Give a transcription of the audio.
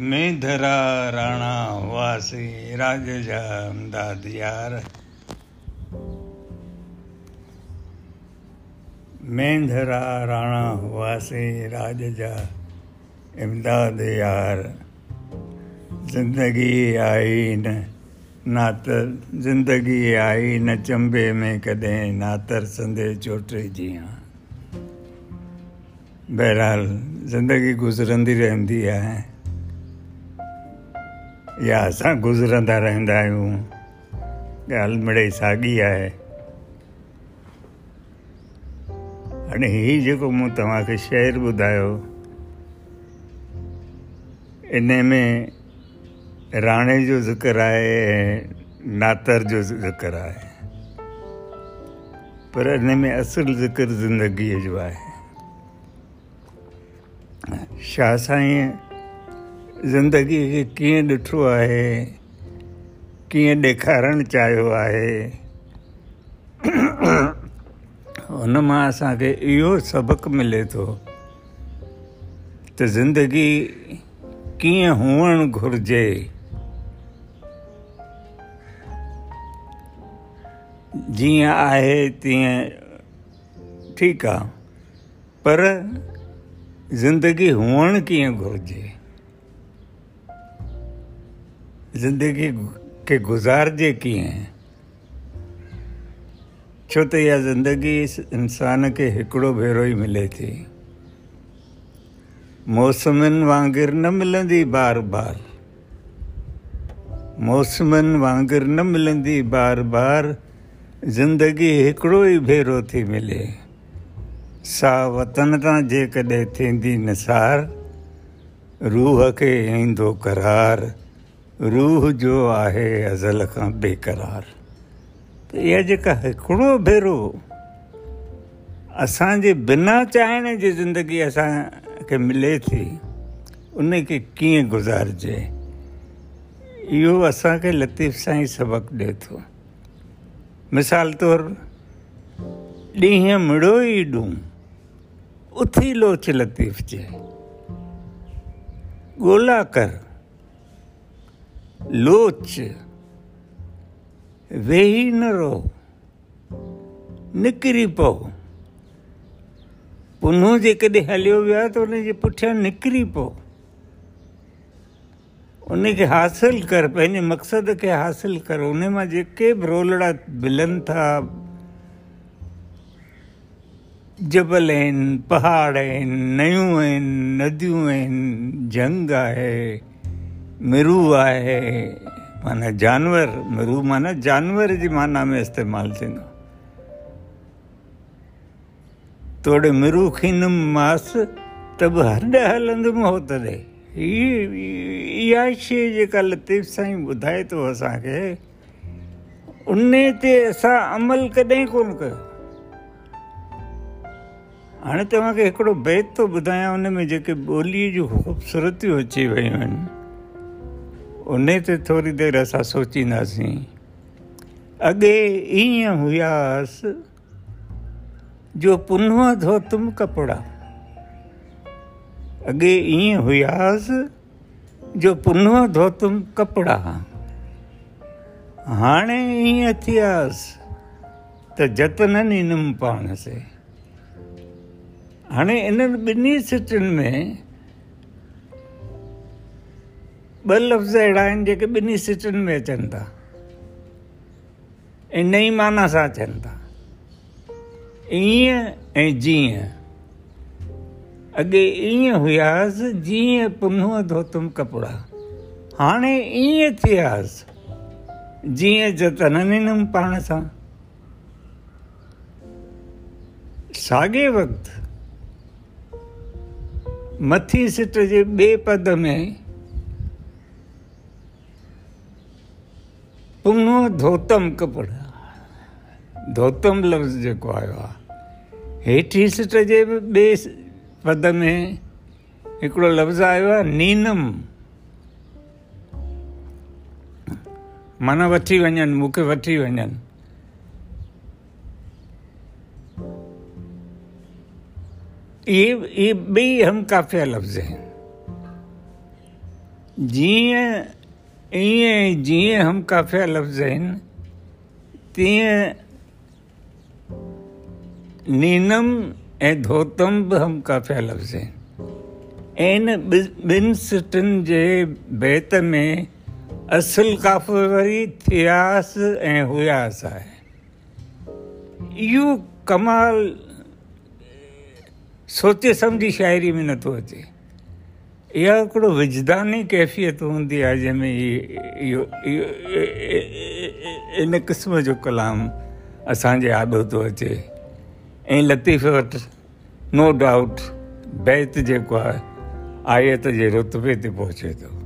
मैं धरा राणा वासी राज दादियार। मैं धरा राणा वासी राज इमदाद यार ज़िंदगी आई न नात, ज़िंदगी आई न चंबे में कद नातर संदे चोटे जी हाँ बहरहाल, ज़िंदगी गुजरती रहंदी है يا اسان گذرندا رهندا آهيون. ڳالهه مڙئي ساڳي آهي. هاڻي هيءُ جيڪو مون توهان کي شير ٻڌايو ان ۾ راڻي جو ذڪر آهي ۽ ناتر جو ذڪر آهي. پر ان ۾ اصل ذڪر زندگيءَ جو آهي. شاهه سائين زندگيءَ کي ڪيئن ڏٺو آهي ڪيئن ڏيکارڻ چاهيو آهي. هن مان اسان کي اهو سبق ملي ٿو ته زندگي ڪيئن هئڻ گهرجي. جيئن آهي تيئن ٺيڪ آهي پر زندگي هئڻ ڪيئن گهرجي زندگي کي گزارجي ڪيئن؟ ڇو ته اها زندگي انسان کي هڪڙو ڀيرو ئي ملي ٿي. موسمن وانگر نه ملندي بار بار موسمن وانگر نه ملندي بار بار زندگي هڪڙو ئي ڀيرو ٿي ملي. سا وطن تان جيڪڏهن ٿيندي نسار روهه کي ايندو ڪرار روهه جو آهي ازل کان بيقرار. ته اها جيڪا هڪڙو ڀيرو اسان جي بنا چاهڻ جي زندگي اسان کي ملي ٿي ان کي ڪيئن گزارجي؟ اهو اسان کي لطيف سائين سبق ڏئي ٿو. مثال طور ڏينهن مڙو ئي ڏون اٿي لوچ لطيف جي ڳولها ڪر لوچ ويهي نه رهو نڪري پئو. پنهو جيڪڏهن هليو ويو آهي ته ان جي پٺيان نڪري پئو. ان کي حاصل ڪر پنهنجي مقصد کي حاصل ڪر. ان مان جيڪي به رولڙا ملن ٿا جبل آهن پهاڙ آهن نيون آهن نديون آهن جنگ آهي مرو آهي. معنيٰ جانور مرو معنيٰ جانور جي معنيٰ ۾ استعمال ٿيندو. توڙي مرو کيندم ماس ته به هڏ هلندم هو تڏهن اها شيءِ جيڪا لطيف سائين ٻڌائي ٿو اسان کي ان تي اسان عمل ڪڏهن ڪونه ڪيو. هاڻي توهان کي هڪڙو بيت ٿو ٻڌايان ان ۾ جيڪي ٻوليءَ جون خوبسورتيون اچي ويون آهن उन ते थोरी देरि असां सोचींदासीं। अॻे ईअं हुयासि, जो पुनः धोतुम कपिड़ा। अॻे ईअं हुयासि, जो पुनः धोतुम कपिड़ा। हाणे ईअं थियासि, त जतन ॾींदुमि पाण से। हाणे इन्हनि ॿिन्ही सिटियुनि में ٻه لفظ اهڙا آهن جيڪي ٻنهي سٽين ۾ اچن ٿا. ان ئي معنيٰ سان اچن ٿا. ائين ۽ جيئن. اڳي ائين هياس جيئن پن ڌوتم ڪپڙا. هاڻي ائين ٿياس جيئن جتن ڏنم پاڻ سان. ساڳي وقت مٿي سٽ جي ٻئي پد ۾ پن ڌوتم ڪپڙا ڌوتم لفظ جيڪو آيو آهي هيٺي سٽ جي ٻئي پد ۾ هڪڙو لفظ آيو آهي نينم. معنيٰ وٺي وڃن مون کي وٺي وڃن. اهي اهي ٻئي هم ڪافيا لفظ آهن. جيئن ईअं जीअं हम काफ़िया लफ़्ज़ आहिनि तीअं नीनम ऐं धोतम बि हम काफ़िया लफ़्ज़ आहिनि ऐं इन ॿिनि सिटनि जे बैत में असुल काफ़ वरी थियास ऐं हुयास आहे इहो कमाल, सोचे सम्झी शाइरी में नथो अचे اها هڪڙو وجداني ڪيفيت هوندي آهي جنهن ۾ اهو اهو ان قسم جو ڪلام اسان جي آڏو ٿو اچي. ۽ لطيف وٽ نو ڊائوٽ بيت جيڪو آهي آيت جي رتبي تي پهچي ٿو